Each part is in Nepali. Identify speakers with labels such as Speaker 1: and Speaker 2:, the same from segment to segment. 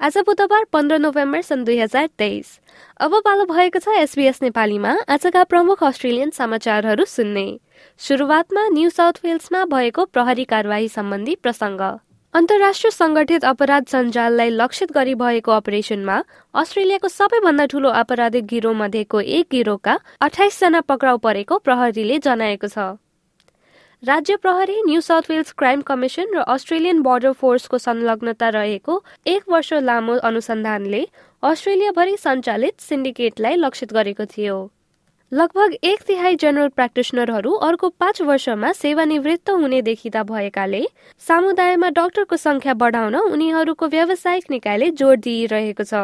Speaker 1: आज बुधबार पन्ध्र नोभेम्बर सन् दुई हजार तेइस। अब पालो भएको छ एसबीएस नेपालीमा। आजका प्रमुख अस्ट्रेलियन समाचारहरू सुन्ने। सुरुवातमा न्यू साउथ वेल्समा भएको प्रहरी कारवाही सम्बन्धी प्रसङ्ग। अन्तर्राष्ट्रिय संगठित अपराध सञ्जाललाई लक्षित गरी भएको अपरेसनमा अस्ट्रेलियाको सबैभन्दा ठूलो आपराधिक गिरोह मध्येको एक गिरोहका अठाइसजना पक्राउ परेको प्रहरीले जनाएको छ। राज्य प्रहरी New South Wales Crime Commission र अस्ट्रेलियन बोर्डर फोर्सको संलग्नता रहेको एक वर्ष लामो अनुसन्धानले अस्ट्रेलियाभरि सञ्चालित सिन्डिकेटलाई लक्षित गरेको थियो। लगभग एक तिहाई जेनरल प्र्याक्टिसनरहरू अर्को पाँच वर्षमा सेवानिवृत्त हुने देखिँदा भएकाले समुदायमा डाक्टरको संख्या बढाउन उनीहरूको व्यावसायिक निकायले जोड दिइरहेको छ।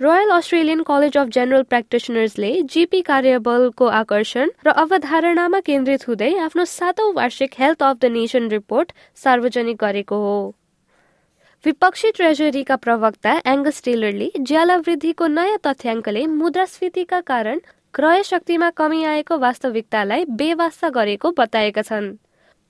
Speaker 1: Royal Australian College of General प्र्याक्टिसनर्सले GP कार्यबलको आकर्षण र अवधारणामा केन्द्रित हुँदै आफ्नो सातौं वार्षिक Health of the Nation report सार्वजनिक गरेको हो। विपक्षी ट्रेजरीका प्रवक्ता एङ्गस टेलरले ज्याला वृद्धिको नयाँ तथ्याङ्कले मुद्रास्फीतिका कारण क्रय शक्तिमा कमी आएको वास्तविकतालाई बेवास्ता गरेको बताएका छन्।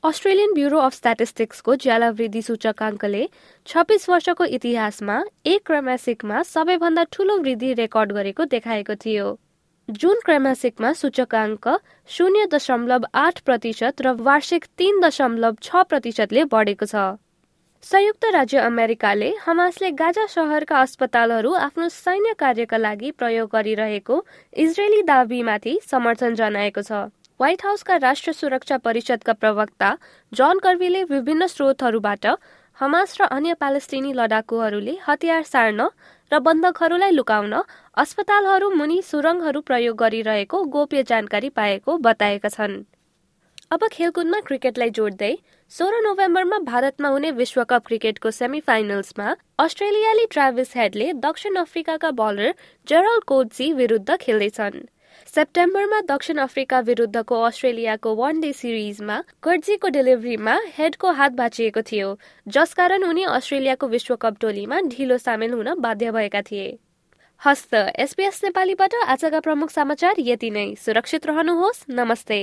Speaker 1: अस्ट्रेलियन ब्युरो अफ स्ट्याटिस्टिक्सको ज्याला वृद्धि सूचकाङ्कले छब्बिस वर्षको इतिहासमा एक क्रैमासिकमा सबैभन्दा ठूलो वृद्धि रेकर्ड गरेको देखाएको थियो। जुन क्रैमासिकमा सूचकाङ्क शून्य दशमलव आठ प्रतिशत र वार्षिक तीन दशमलव छ प्रतिशतले बढेको छ। संयुक्त राज्य अमेरिकाले हमासले गाजा सहरका अस्पतालहरू आफ्नो सैन्य कार्यका लागि प्रयोग गरिरहेको इजरायली दावीमाथि समर्थन जनाएको छ। व्हाइट हाउसका राष्ट्र सुरक्षा परिषदका प्रवक्ता जन कर्वीले विभिन्न स्रोतहरूबाट हमास र अन्य प्यालेस्टिनी लडाकुहरूले हतियार सार्न र बन्धकहरूलाई लुकाउन अस्पतालहरू मुनि सुरङहरू प्रयोग गरिरहेको गोप्य जानकारी पाएको बताएका छन्। अब खेलकुदमा क्रिकेटलाई जोड्दै सोह्र नोभेम्बरमा भारतमा हुने विश्वकप क्रिकेटको सेमी फाइनल्समा अस्ट्रेलियाली ट्राभिस हेडले दक्षिण अफ्रिकाका बलर जेरल कोड्सी विरुद्ध खेल्दैछन्। सेप्टेम्बरमा दक्षिण अफ्रिका विरुद्धको अस्ट्रेलियाको वान डे सिरिजमा कर्जीको डेलिभरीमा हेडको हात बाँचिएको थियो जसकारण उनी अस्ट्रेलियाको विश्वकप टोलीमा ढिलो सामेल हुन बाध्य भएका थिए। हस्त एसपीएस नेपालीबाट आजका प्रमुख समाचार यति नै। सुरक्षित रहनुहोस्। नमस्ते।